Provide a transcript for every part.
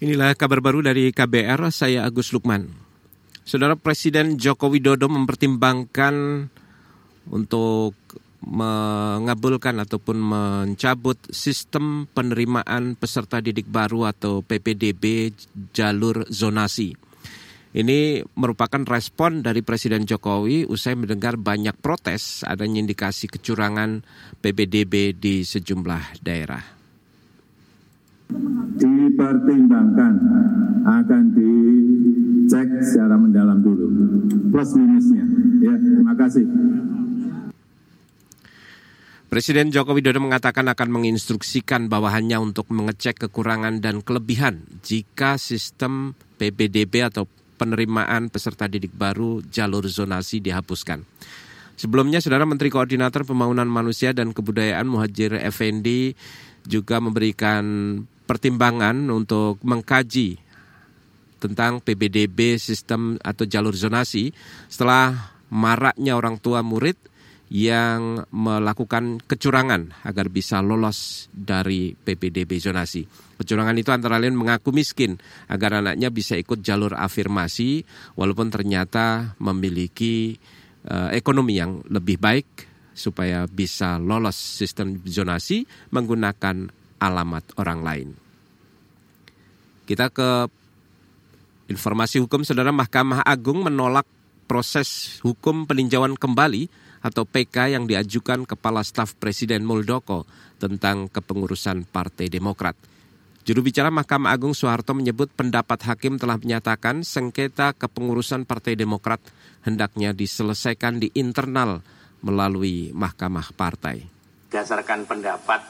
Inilah kabar baru dari KBR, saya Agus Lukman. Saudara Presiden Joko Widodo mempertimbangkan untuk mengabulkan ataupun mencabut sistem penerimaan peserta didik baru atau PPDB jalur zonasi. Ini merupakan respon dari Presiden Jokowi usai mendengar banyak protes adanya indikasi kecurangan PPDB di sejumlah daerah dipertimbangkan. Akan dicek secara mendalam dulu. Plus minusnya. Ya terima kasih. Presiden Joko Widodo mengatakan akan menginstruksikan bawahannya untuk mengecek kekurangan dan kelebihan jika sistem PBDB atau penerimaan peserta didik baru jalur zonasi dihapuskan. Sebelumnya, Saudara Menteri Koordinator Pembangunan Manusia dan Kebudayaan Muhajir Effendi juga memberikan pertimbangan untuk mengkaji tentang PBDB sistem atau jalur zonasi setelah maraknya orang tua murid yang melakukan kecurangan agar bisa lolos dari PPDB zonasi. Kecurangan itu antara lain mengaku miskin agar anaknya bisa ikut jalur afirmasi walaupun ternyata memiliki uh, ekonomi yang lebih baik supaya bisa lolos sistem zonasi menggunakan alamat orang lain. Kita ke informasi hukum, Saudara Mahkamah Agung menolak proses hukum peninjauan kembali atau PK yang diajukan Kepala Staf Presiden Muldoko tentang kepengurusan Partai Demokrat. Juru bicara Mahkamah Agung Soeharto menyebut pendapat hakim telah menyatakan sengketa kepengurusan Partai Demokrat hendaknya diselesaikan di internal melalui Mahkamah Partai. Berdasarkan pendapat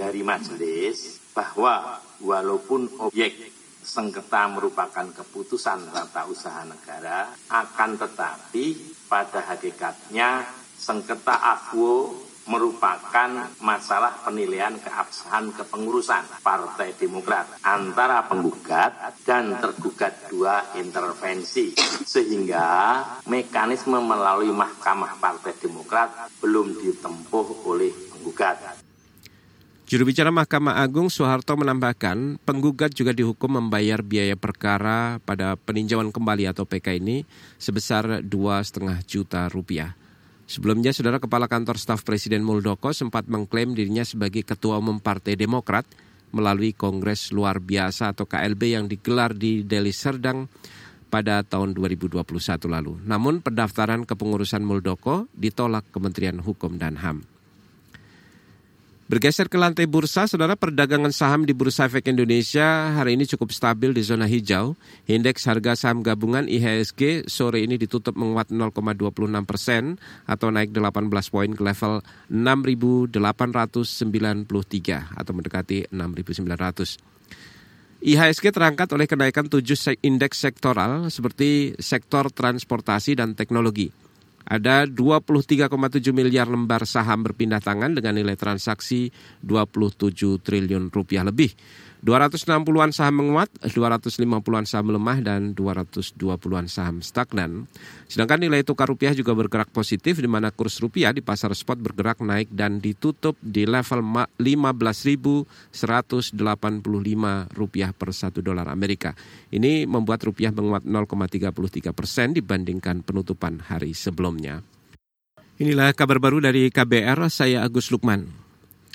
dari majelis bahwa walaupun objek sengketa merupakan keputusan tata usaha negara, akan tetapi pada hakikatnya sengketa akwo merupakan masalah penilaian keabsahan kepengurusan Partai Demokrat antara penggugat dan tergugat dua intervensi sehingga mekanisme melalui Mahkamah Partai Demokrat belum ditempuh oleh penggugat. Juru bicara Mahkamah Agung Soeharto menambahkan, penggugat juga dihukum membayar biaya perkara pada peninjauan kembali atau PK ini sebesar 2,5 juta rupiah. Sebelumnya, Saudara Kepala Kantor Staf Presiden Muldoko sempat mengklaim dirinya sebagai Ketua Umum Partai Demokrat melalui Kongres Luar Biasa atau KLB yang digelar di Deli Serdang pada tahun 2021 lalu. Namun pendaftaran kepengurusan Muldoko ditolak Kementerian Hukum dan HAM. Bergeser ke lantai bursa, saudara perdagangan saham di Bursa Efek Indonesia hari ini cukup stabil di zona hijau. Indeks harga saham gabungan IHSG sore ini ditutup menguat 0,26 persen atau naik 18 poin ke level 6.893 atau mendekati 6.900. IHSG terangkat oleh kenaikan tujuh indeks sektoral seperti sektor transportasi dan teknologi. Ada 23,7 miliar lembar saham berpindah tangan dengan nilai transaksi 27 triliun rupiah lebih. 260-an saham menguat, 250-an saham lemah, dan 220-an saham stagnan. Sedangkan nilai tukar rupiah juga bergerak positif di mana kurs rupiah di pasar spot bergerak naik dan ditutup di level 15.185 rupiah per satu dolar Amerika. Ini membuat rupiah menguat 0,33 persen dibandingkan penutupan hari sebelumnya. Inilah kabar baru dari KBR, saya Agus Lukman.